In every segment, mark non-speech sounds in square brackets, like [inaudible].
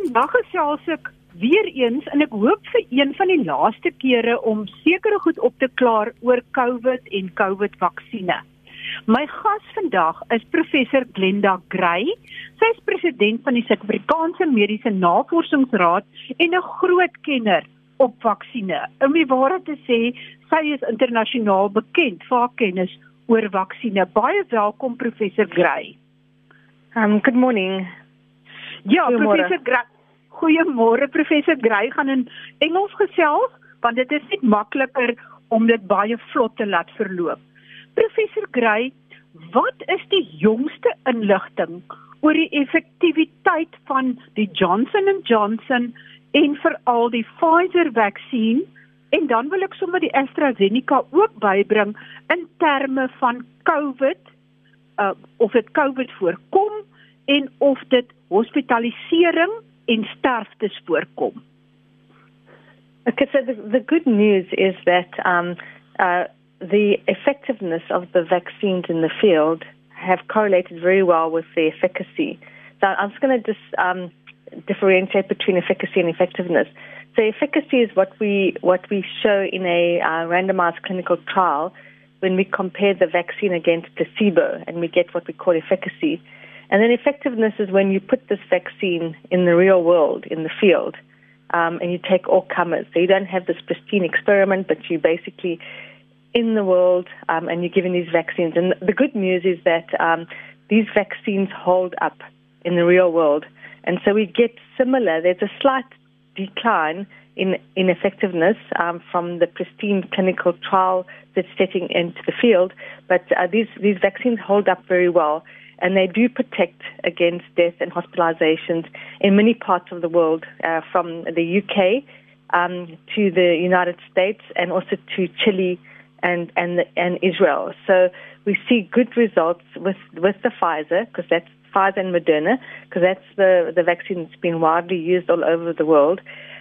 Vandag gesels ek weer eens en ek hoop vir een van die laaste kere om sekere goed op te klaar oor COVID en COVID-vaksines. My gas vandag is professor Glenda Gray. Sy is president van die Suid-Afrikaanse Mediese Navorsingsraad en 'n groot kenner op vaksines. Om die waarheid te sê, sy is internasionaal bekend vir haar kennis oor vaksines. Baie welkom professor Gray. Um good morning. Ja, professor Gray. Goeiemôre professor Gray gaan in Engels gesels want dit is net makliker om dit baie vlot te laat verloop. Professor Gray, wat is die jongste inligting oor die effektiwiteit van die Johnson & Johnson en veral die Pfizer-vaksin en dan wil ek sommer die AstraZeneca ook bybring in terme van COVID uh, of dit COVID voorkom en of dit hospitalisering en sterftes voorkom. Okay, so the, the good news is that um, uh, the effectiveness of the vaccines in the field have correlated very well with the efficacy. So I'm just going to just um, differentiate between efficacy and effectiveness. So efficacy is what we what we show in a uh, randomized clinical trial when we compare the vaccine against placebo and we get what we call efficacy. And then effectiveness is when you put this vaccine in the real world, in the field, um, and you take all comers. So you don't have this pristine experiment, but you basically in the world um, and you're given these vaccines. And the good news is that um, these vaccines hold up in the real world. And so we get similar, there's a slight decline in, in effectiveness um, from the pristine clinical trial that's setting into the field, but uh, these, these vaccines hold up very well. And they do protect against death and hospitalizations in many parts of the world, uh, from the UK um, to the United States and also to Chile and and and Israel. So we see good results with with the Pfizer because that's Pfizer and Moderna, because that's the, the vaccine that's been widely used all over the world.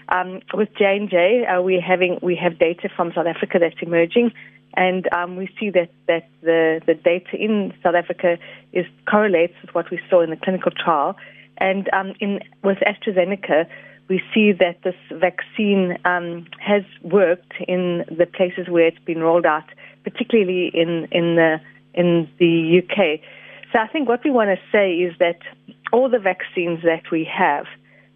Um, with J&J, uh, we're having, we have data from South Africa that's emerging, and um, we see that, that the, the data in South Africa is correlates with what we saw in the clinical trial. And um, in, with AstraZeneca, we see that this vaccine um, has worked in the places where it's been rolled out, particularly in, in, the, in the UK. So I think what we want to say is that all the vaccines that we have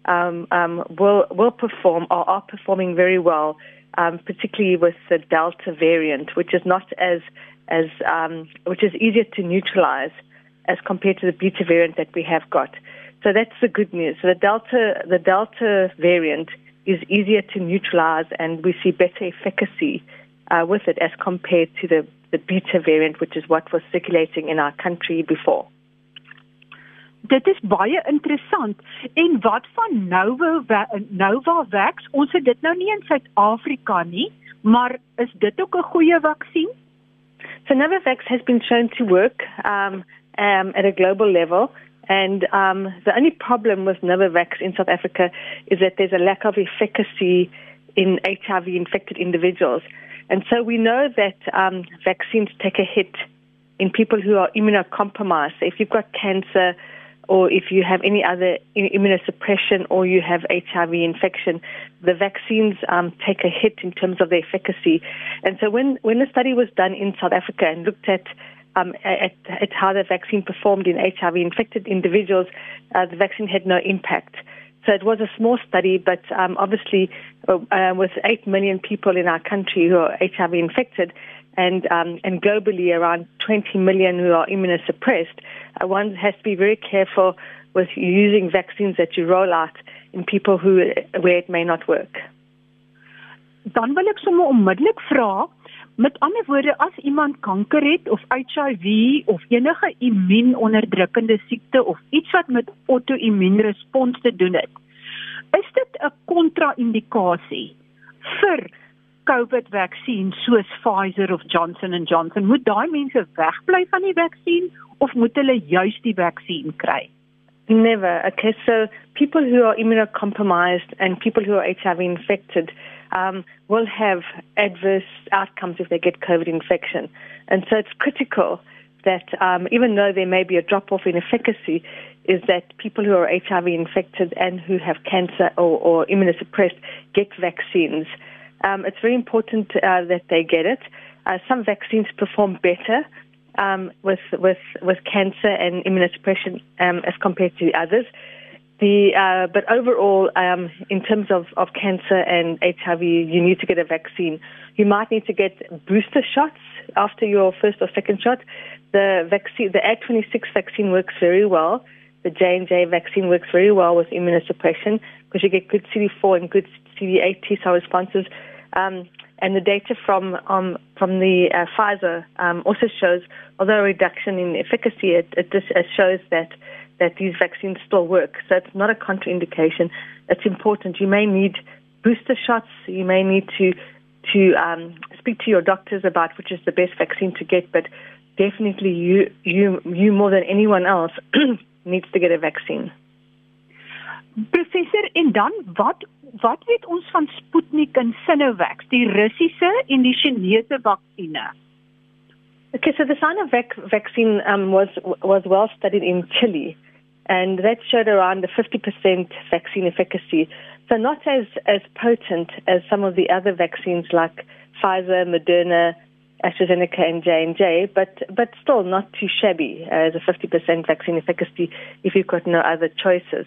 um, um, will will perform or are performing very well, um, particularly with the Delta variant, which is not as as um, which is easier to neutralize as compared to the Beta variant that we have got. So that's the good news. So the Delta the Delta variant is easier to neutralize, and we see better efficacy uh, with it as compared to the the beta variant, which is what was circulating in our country before. Dit is baie interessant. En wat van Nova Novavax? Ons het dit nou nie in Suid-Afrika nie, maar is dit ook 'n goeie vaksin? So Novavax has been shown to work um, um, at a global level. And um, the only problem with Novavax in South Africa is that there's a lack of efficacy in HIV infected individuals. And so we know that um, vaccines take a hit in people who are immunocompromised. If you've got cancer or if you have any other immunosuppression or you have HIV infection, the vaccines um, take a hit in terms of their efficacy. And so when, when the study was done in South Africa and looked at um, at, at, how the vaccine performed in HIV infected individuals, uh, the vaccine had no impact. So it was a small study, but um, obviously, uh, uh, with 8 million people in our country who are HIV infected, and um, and globally around 20 million who are immunosuppressed, uh, one has to be very careful with using vaccines that you roll out in people who where it may not work. Dan wil ek sommer onmiddellik vra, met ander woorde as iemand kanker het of HIV of enige immuunonderdrukkende siekte of iets wat met auto-immuunrespons te doen het, is dit 'n kontra-indikasie vir COVID-vaksin soos Pfizer of Johnson & Johnson? Moet daai mense wegbly van die vaksin of moet hulle juis die vaksin kry? Never. Okay, so people who are immunocompromised and people who are HIV infected um, will have adverse outcomes if they get COVID infection. And so it's critical that um, even though there may be a drop off in efficacy, is that people who are HIV infected and who have cancer or, or immunosuppressed get vaccines. Um, it's very important uh, that they get it. Uh, some vaccines perform better um, with with with cancer and immunosuppression um, as compared to others. The uh, but overall, um, in terms of, of cancer and HIV, you need to get a vaccine. You might need to get booster shots after your first or second shot. The vaccine, the Ad26 vaccine, works very well. The J and J vaccine works very well with immunosuppression because you get good CD4 and good CD8 T cell responses. Um, and the data from um, from the uh, Pfizer um, also shows, although a reduction in efficacy, it, it, it shows that that these vaccines still work. So it's not a contraindication. It's important. You may need booster shots. You may need to to um, speak to your doctors about which is the best vaccine to get. But definitely, you you you more than anyone else [clears throat] needs to get a vaccine. Professor, en dan wat wat weet ons van Sputnik en Sinovac, die Russiese en die Chinese vaksines? Okay, so the Sinovac vaccine um, was was well studied in Chile, and that showed around a 50% vaccine efficacy. So not as as potent as some of the other vaccines like Pfizer, Moderna, AstraZeneca, and J and J, but but still not too shabby uh, as a 50% vaccine efficacy if you've got no other choices.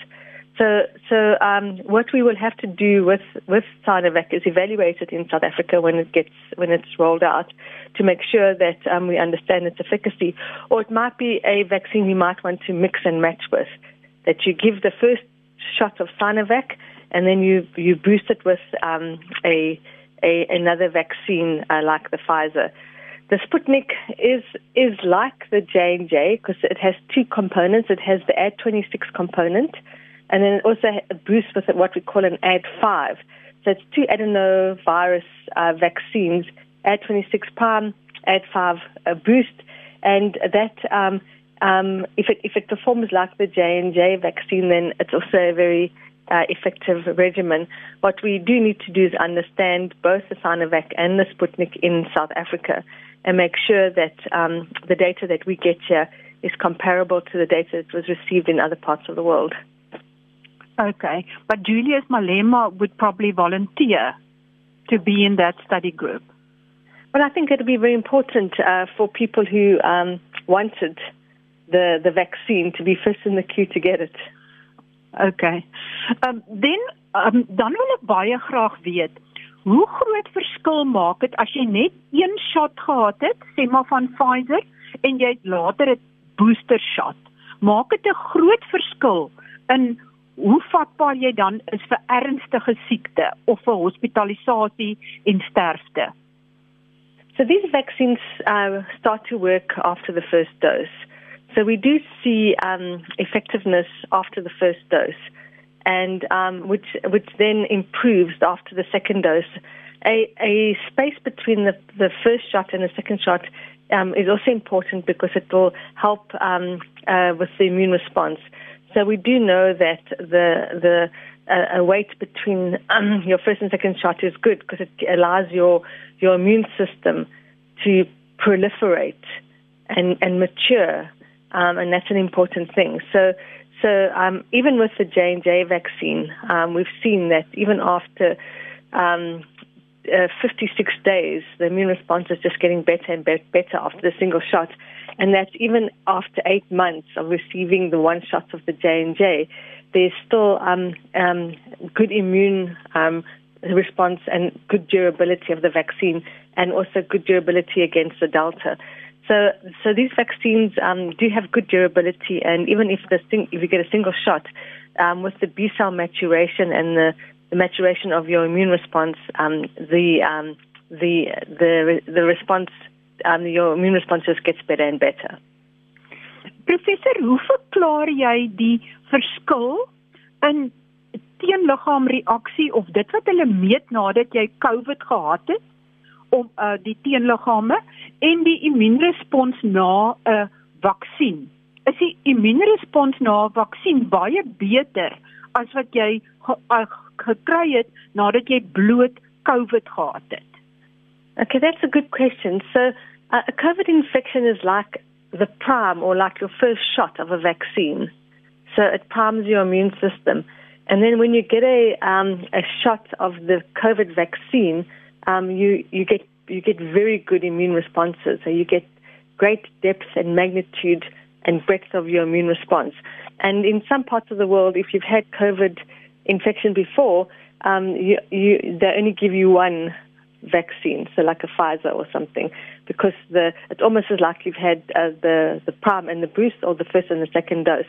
So, so um, what we will have to do with with Sinovac is evaluate it in South Africa when it gets when it's rolled out to make sure that um, we understand its efficacy. Or it might be a vaccine we might want to mix and match with. That you give the first shot of Sinovac and then you you boost it with um, a, a another vaccine uh, like the Pfizer. The Sputnik is is like the J and J because it has two components. It has the Ad26 component and then also a boost with what we call an AD5. So it's two adenovirus uh, vaccines, AD26 palm, AD5 uh, boost, and that um, um, if it if it performs like the J and J vaccine, then it's also a very uh, effective regimen. What we do need to do is understand both the Sinovac and the Sputnik in South Africa, and make sure that um, the data that we get here is comparable to the data that was received in other parts of the world. Okay, but Julius Malema would probably volunteer to be in that study group. Well, I think it would be very important uh, for people who um, wanted the the vaccine to be first in the queue to get it. Okay. Um, then um, dan wil ek baie graag weet, hoe groot verskil maak dit as jy net een shot gehad het, sê maar van Pfizer en jy het later 'n booster shot? Maak dit 'n groot verskil in hoe vatbaar jy dan is vir ernstige siekte of vir hospitalisasie en sterfte. So these vaccines uh, start to work after the first dose. So we do see um, effectiveness after the first dose, and um, which which then improves after the second dose. A, a space between the, the first shot and the second shot um, is also important because it will help um, uh, with the immune response. So we do know that the the uh, wait between um, [clears throat] your first and second shot is good because it allows your your immune system to proliferate and and mature, um, and that's an important thing. So. So um, even with the J and J vaccine, um, we've seen that even after um, uh, 56 days, the immune response is just getting better and be- better after the single shot and that's even after eight months of receiving the one shot of the J and J, there's still um, um, good immune um, response and good durability of the vaccine, and also good durability against the Delta. So, so these vaccines um, do have good durability, and even if the sing- if you get a single shot, um, with the B cell maturation and the, the maturation of your immune response, um, the um, the the the response um, your immune response just gets better and better. Professor, hoe verklaar jy die verskil in teenliggaamreaksie of dit wat hulle meet nadat jy COVID gehad het om uh, die teenliggame en die immuunrespons na 'n uh, vaksin? Is die immuunrespons na 'n vaksin baie beter as wat jy ge uh, gekry het nadat jy bloot COVID gehad het? Okay, that's a good question. So, uh, a COVID infection is like the prime or like your first shot of a vaccine. So it primes your immune system. And then when you get a um, a shot of the COVID vaccine, um, you you get you get very good immune responses. So you get great depth and magnitude and breadth of your immune response. And in some parts of the world, if you've had COVID infection before, um, you, you, they only give you one vaccine, so like a Pfizer or something, because the it's almost as like you've had uh, the the prime and the boost or the first and the second dose.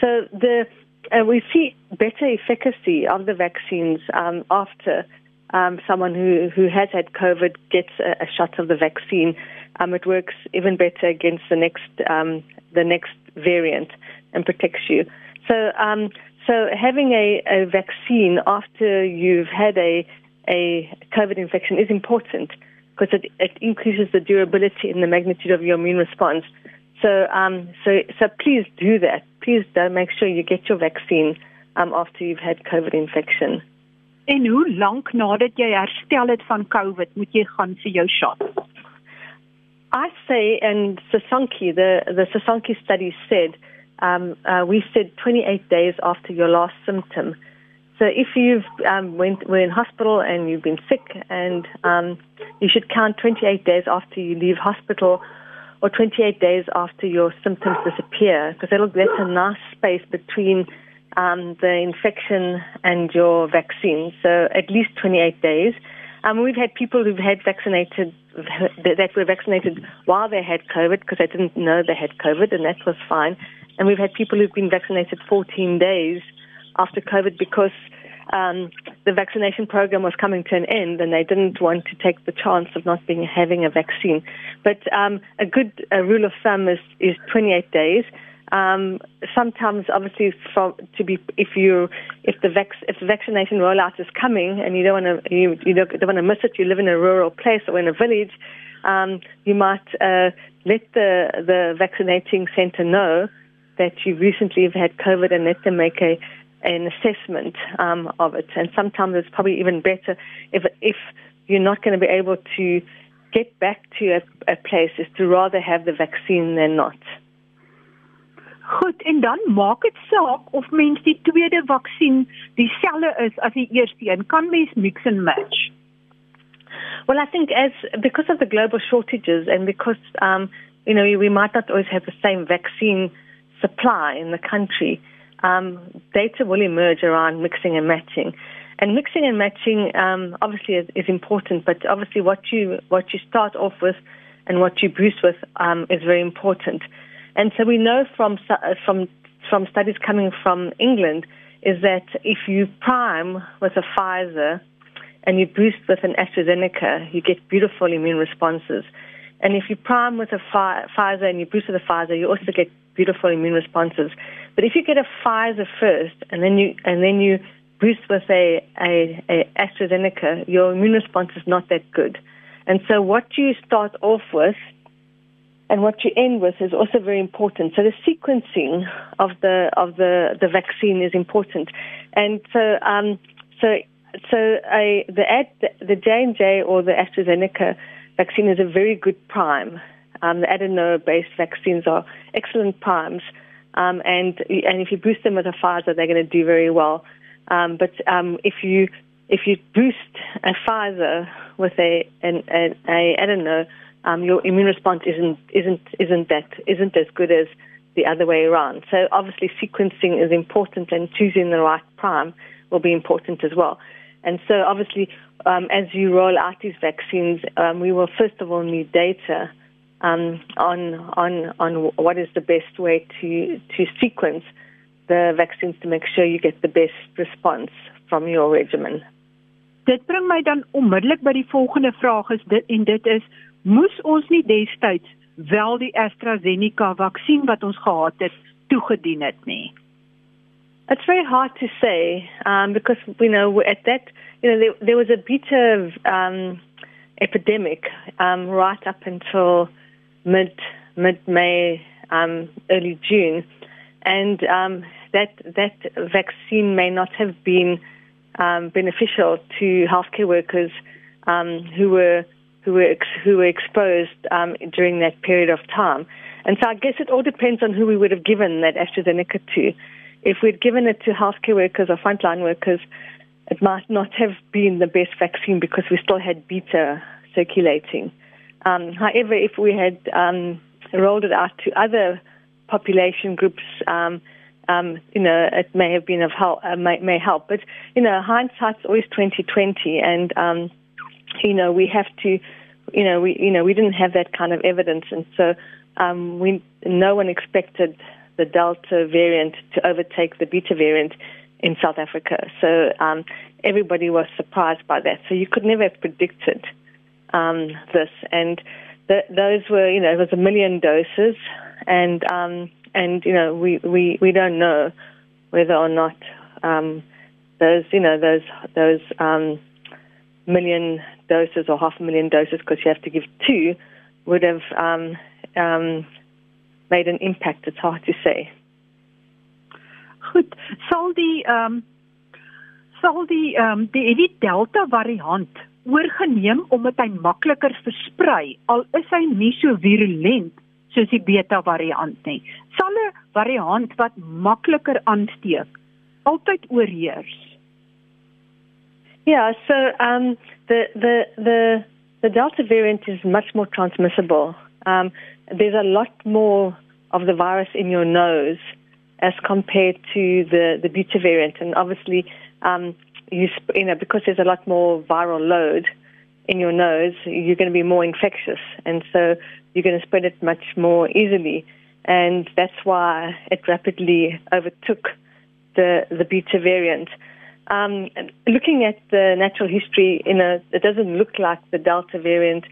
So the uh, we see better efficacy of the vaccines um, after um, someone who, who has had COVID gets a, a shot of the vaccine. Um, it works even better against the next um, the next variant and protects you. So um, so having a, a vaccine after you've had a a COVID infection is important because it, it increases the durability and the magnitude of your immune response. So, um, so, so please do that. Please do make sure you get your vaccine um, after you've had COVID infection. En hoe lank nadat jy herstel het van COVID moet jy gaan vir jou shot? I say, and Sisonke, the the Sisonke study said, um, uh, we said 28 days after your last symptom. So if you've um, went were in hospital and you've been sick, and um, you should count 28 days after you leave hospital or 28 days after your symptoms disappear, because that'll that's a nice space between um, the infection and your vaccine. So at least 28 days. Um, we've had people who've had vaccinated that were vaccinated while they had COVID because they didn't know they had COVID, and that was fine. And we've had people who've been vaccinated 14 days after COVID because um, the vaccination program was coming to an end and they didn't want to take the chance of not being having a vaccine. But um, a good rule of thumb is, is 28 days. Um, sometimes, obviously, to be if you if the vac, if the vaccination rollout is coming and you don't want to you, you don't, don't want to miss it, you live in a rural place or in a village, um, you might uh, let the the vaccinating center know that you recently have had COVID and let them make a an assessment um, of it. And sometimes it's probably even better if if you're not going to be able to get back to a, a place is to rather have the vaccine than not. Goed, en dan maak dit saak of mens die tweede vaksin dieselfde is as die eerste een. Kan mens mix and match? Well, I think as because of the global shortages and because um, you know we might not always have the same vaccine supply in the country, um, data will emerge around mixing and matching. And mixing and matching um, obviously is, is, important, but obviously what you what you start off with and what you boost with um, is very important. And so we know from uh, from from studies coming from England is that if you prime with a Pfizer and you boost with an AstraZeneca, you get beautiful immune responses. And if you prime with a Pfizer and you boost with a Pfizer, you also get beautiful immune responses. But if you get a Pfizer first and then you and then you boost with a, a, a AstraZeneca, your immune response is not that good. And so what you start off with and what you end with is also very important. So the sequencing of the of the, the vaccine is important. And so um, so so a, the ad, the J and J or the AstraZeneca vaccine is a very good prime. Um, the adeno-based vaccines are excellent primes, um, and and if you boost them with a Pfizer, they're going to do very well. Um, but um, if you if you boost a Pfizer with a an, a, a adeno, um, your immune response isn't isn't isn't that isn't as good as the other way around. So obviously sequencing is important, and choosing the right prime will be important as well. And so obviously, um, as you roll out these vaccines, we will first of all need data um, on on on what is the best way to to sequence the vaccines to make sure you get the best response from your regimen. Dit bring my dan onmiddellik by die volgende vraag is dit en dit is moes ons nie destyds wel die AstraZeneca vaksin wat ons gehad het toegedien het nie. It's very hard to say um, because we know at that you know there, there was a beta um, epidemic um, right up until mid mid May, um, early June, and um, that that vaccine may not have been um, beneficial to healthcare workers um, who were who were ex- who were exposed um, during that period of time. And so I guess it all depends on who we would have given that AstraZeneca to. If we'd given it to healthcare workers or frontline workers, it might not have been the best vaccine because we still had beta circulating. Um, however, if we had um, rolled it out to other population groups, um, um, you know, it may have been of help, uh, may, may help. But you know, hindsight's always twenty twenty, and um, you know, we have to, you know, we you know, we didn't have that kind of evidence, and so um, we no one expected the Delta variant to overtake the Beta variant in South Africa. So everybody was surprised by that. So you could never have predicted um, this, and the, those were, you know, it was a million doses, and um, and you know, we, we, we don't know whether or not um, those, you know, those those um, million doses or half a million doses, because you have to give two, would have um, um, made an impact. It's hard to say. Goed, sal die ehm um, sal die ehm um, die Delta variant oorgeneem omdat hy makliker versprei al is hy nie so virulent soos die beta variant nie. Sal 'n variant wat makliker aansteek altyd oorheers. Yeah, so um the the the the delta variant is much more transmissible. Um there's a lot more of the virus in your nose as compared to the the beta variant and obviously um you you know because there's a lot more viral load in your nose you're going to be more infectious and so you're going to spread it much more easily. And that's why it rapidly overtook the, the beta variant. Um, looking at the natural history, in a, it doesn't look like the Delta variant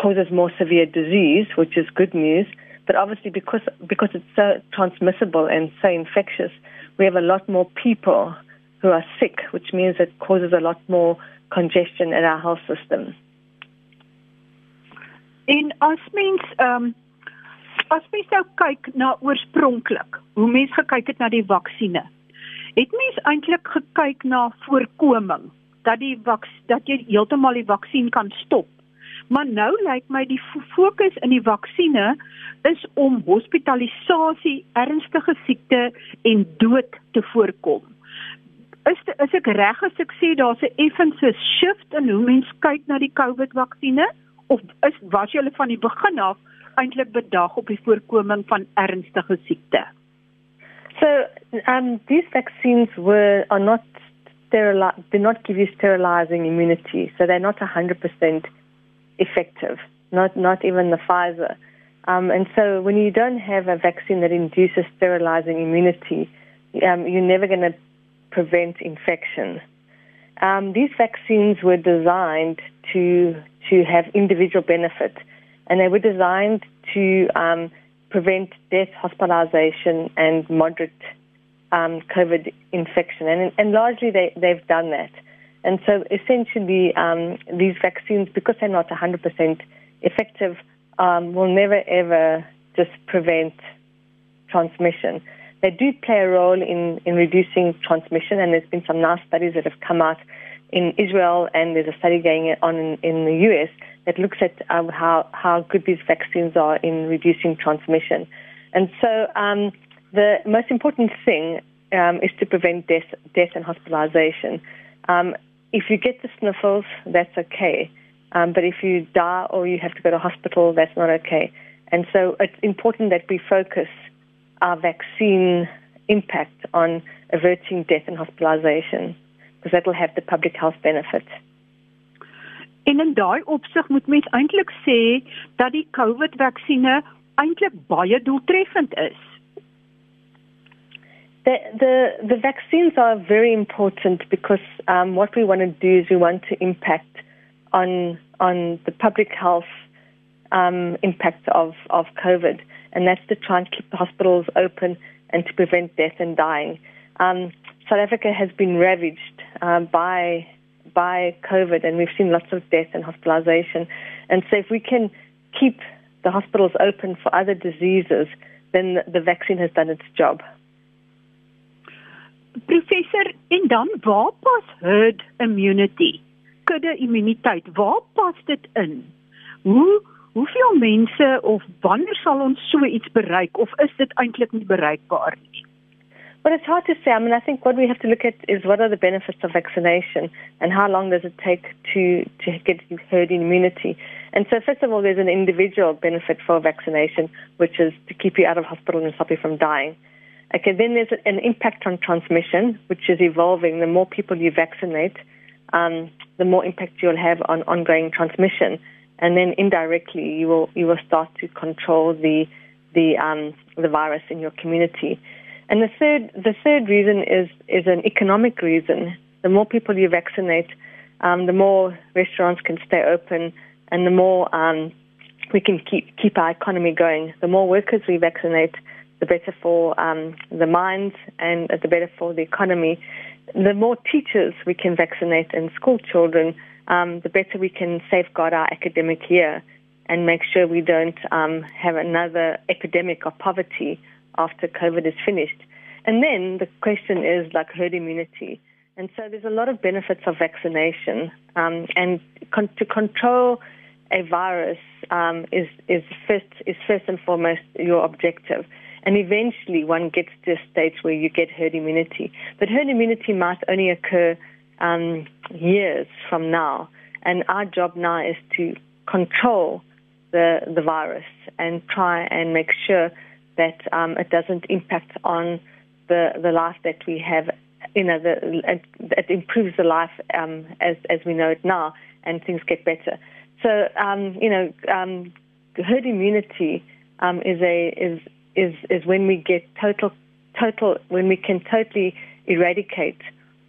causes more severe disease, which is good news. But obviously, because because it's so transmissible and so infectious, we have a lot more people who are sick, which means it causes a lot more congestion in our health system. En as mens ehm um, as mens nou kyk na oorspronklik, hoe mens gekyk het na die vaksines. Het mens eintlik gekyk na voorkoming dat die vaks dat jy heeltemal die vaksin kan stop. Maar nou lyk my die fokus in die vaksines is om hospitalisasie, ernstige siekte en dood te voorkom. Is is ek reg as ek sê daar's 'n effense shift in hoe mens kyk na die COVID-vaksines? of is was julle van die begin af eintlik bedag op die voorkoming van ernstige siekte? So, um these vaccines were are not steril do not give you sterilizing immunity. So they're not 100% effective. Not not even the Pfizer. Um, and so when you don't have a vaccine that induces sterilizing immunity, um, you're never going to prevent infection. Um, these vaccines were designed to to have individual benefit, and they were designed to um, prevent death, hospitalization, and moderate um, COVID infection. And, and largely they, they've done that. And so essentially, um, these vaccines, because they're not 100% effective, um, will never ever just prevent transmission. They do play a role in, in reducing transmission, and there's been some nice studies that have come out in Israel, and there's a study going on in, in the US that looks at um, how, how good these vaccines are in reducing transmission. And so um, the most important thing um, is to prevent death, death and hospitalization. Um, if you get the sniffles, that's okay. Um, but if you die or you have to go to hospital, that's not okay. And so it's important that we focus our vaccine impact on averting death and hospitalization. because that will have the public health benefit. En in daai opsig moet mens eintlik sê dat die COVID-vaksines eintlik baie doeltreffend is. The the the vaccines are very important because um what we want to do is we want to impact on on the public health um impact of of COVID and that's to try and keep the hospitals open and to prevent death and dying. Um South Africa has been ravaged um, by by COVID, and we've seen lots of death and hospitalization. And so, if we can keep the hospitals open for other diseases, then the vaccine has done its job. Professor, en dan waar pas herd immunity? Kudde immuniteit, waar pas dit in? Hoe hoeveel mense of wanneer sal ons so iets bereik of is dit eintlik nie bereikbaar nie? But it's hard to say. I mean, I think what we have to look at is what are the benefits of vaccination and how long does it take to, to get herd immunity. And so, first of all, there's an individual benefit for vaccination, which is to keep you out of hospital and stop you from dying. Okay, then there's an impact on transmission, which is evolving. The more people you vaccinate, um, the more impact you'll have on ongoing transmission, and then indirectly you will you will start to control the the um, the virus in your community. And the third, the third reason is, is an economic reason. The more people you vaccinate, um, the more restaurants can stay open and the more um, we can keep, keep our economy going. The more workers we vaccinate, the better for um, the minds and the better for the economy. The more teachers we can vaccinate and school children, um, the better we can safeguard our academic year and make sure we don't um, have another epidemic of poverty after COVID is finished. And then the question is like herd immunity. And so there's a lot of benefits of vaccination. Um, and con- to control a virus um, is, is, first, is first and foremost your objective. And eventually one gets to a stage where you get herd immunity. But herd immunity might only occur um, years from now. And our job now is to control the, the virus and try and make sure that um, it doesn't impact on the the life that we have. You know, the, it, improves the life um, as as we know it now, and things get better. So, um, you know, um, herd immunity um, is a is is is when we get total total when we can totally eradicate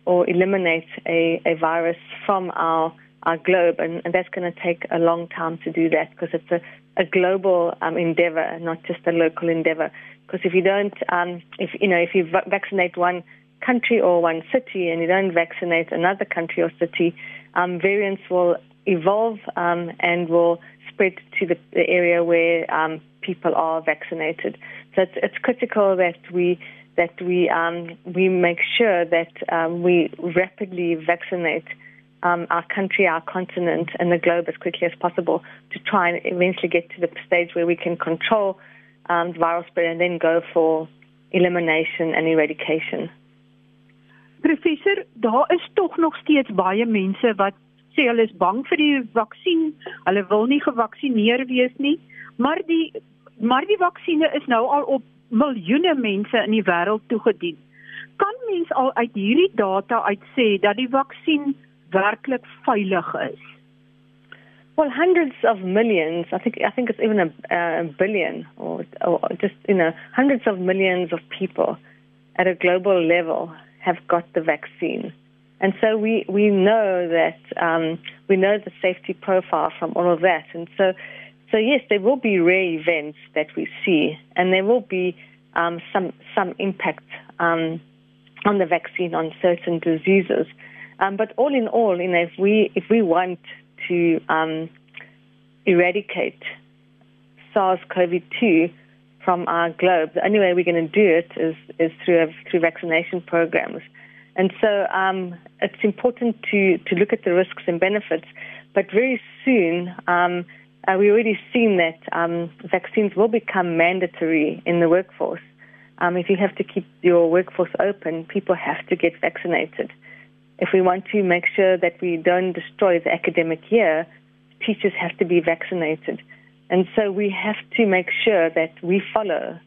or eliminate a, a virus from our our globe, and, and that's going to take a long time to do that because it's a, a global um, endeavor, not just a local endeavor. Because if you don't, um, if you know, if you vaccinate one country or one city and you don't vaccinate another country or city, um, variants will evolve um, and will spread to the, the area where um, people are vaccinated. So it's, it's critical that we that we um, we make sure that um, we rapidly vaccinate um, our country, our continent, and the globe as quickly as possible to try and eventually get to the stage where we can control um, viral spread and then go for elimination and eradication. Professor, daar is tog nog steeds baie mense wat sê hulle is bang vir die vaksin. Hulle wil nie gevaksinereer wees nie, maar die maar die vaksines is nou al op miljoene mense in die wêreld toegedien. Kan mens al uit hierdie data uit sê dat die vaksin werklik veilig is? Well, hundreds of millions. I think I think it's even a, a billion, or, or just you know, hundreds of millions of people at a global level have got the vaccine, and so we we know that um, we know the safety profile from all of that, and so so yes, there will be rare events that we see, and there will be um, some some impact um, on the vaccine on certain diseases. Um, but all in all, you know, if we if we want to um, eradicate SARS-CoV-2 from our globe, the only way we're going to do it is is through through vaccination programs. And so um, it's important to to look at the risks and benefits. But very soon, um, uh, we already seen that um, vaccines will become mandatory in the workforce. Um, if you have to keep your workforce open, people have to get vaccinated if we want to make sure that we don't destroy the academic year, teachers have to be vaccinated. And so we have to make sure that we follow.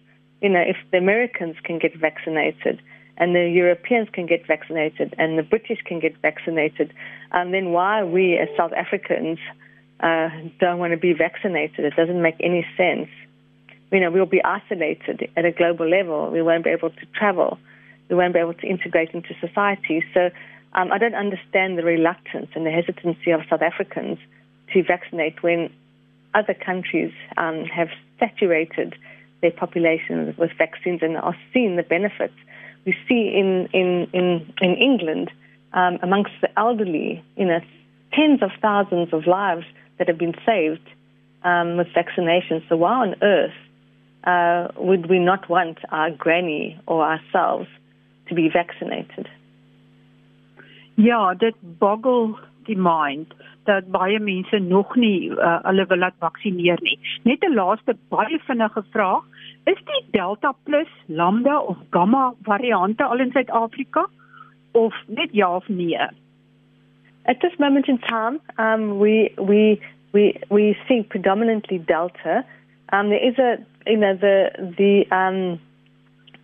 You know, if the Americans can get vaccinated and the Europeans can get vaccinated and the British can get vaccinated, um, then why we as South Africans uh, don't want to be vaccinated? It doesn't make any sense. You know, we'll be isolated at a global level. We won't be able to travel. We won't be able to integrate into society. So um, I don't understand the reluctance and the hesitancy of South Africans to vaccinate when other countries um, have saturated their populations with vaccines and are seeing the benefits. We see in in in, in England um, amongst the elderly, you know, tens of thousands of lives that have been saved um, with vaccinations. So why on earth uh, would we not want our granny or ourselves to be vaccinated? Ja, dit boggle die mind. dat baie mense nog nie uh, hulle wil laat vaksineer nie. Net 'n laaste baie vinnige vraag, is die Delta Plus, Lambda of Gamma variante al in Suid-Afrika of net ja of nee? At this moment in time, um, we we we we see predominantly Delta. Um, there is a you know the the um,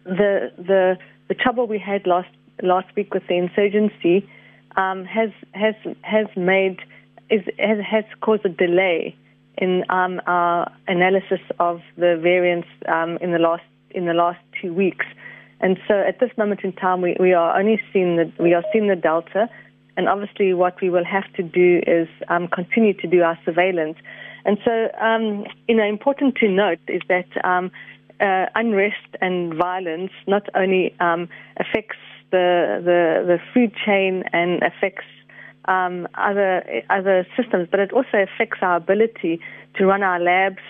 the the the trouble we had last last week with the insurgency um, has has has made is has, has caused a delay in um, our analysis of the variants um, in the last in the last two weeks. And so at this moment in time, we, we are only seeing the we are seeing the delta, and obviously what we will have to do is um, continue to do our surveillance. And so, um, you know, important to note is that um, uh, unrest and violence not only um, affects the, the the food chain and affects um, other other systems, but it also affects our ability to run our labs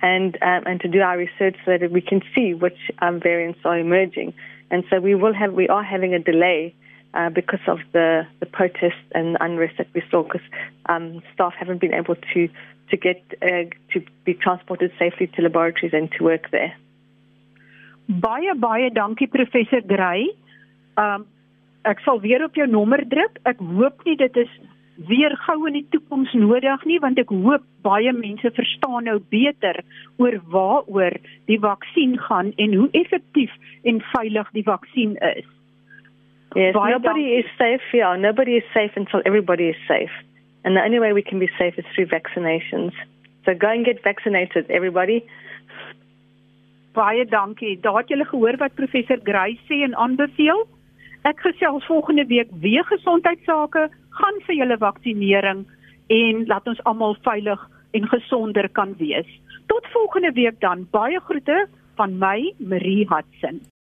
and um, and to do our research so that we can see which um, variants are emerging. And so we will have we are having a delay uh, because of the the protests and unrest that we saw because um, staff haven't been able to to get uh, to be transported safely to laboratories and to work there. Baie baie dankie professor Gray. Um ek sal weer op jou nommer druk. Ek hoop nie dit is weer gou in die toekoms nodig nie want ek hoop baie mense verstaan nou beter oor waaroor die vaksin gaan en hoe effektief en veilig die vaksin is. Yes, baie nobody dankie. is safe here. Nobody is safe until everybody is safe. And the only way we can be safe is through vaccinations. So go and get vaccinated everybody. Baie dankie. Daar het julle gehoor wat professor Gray sê en aanbeveel. Ek gesels volgende week weer gesondheidsake gaan vir julle vaksinering en laat ons almal veilig en gesonder kan wees. Tot volgende week dan. Baie groete van my, Marie Hudson.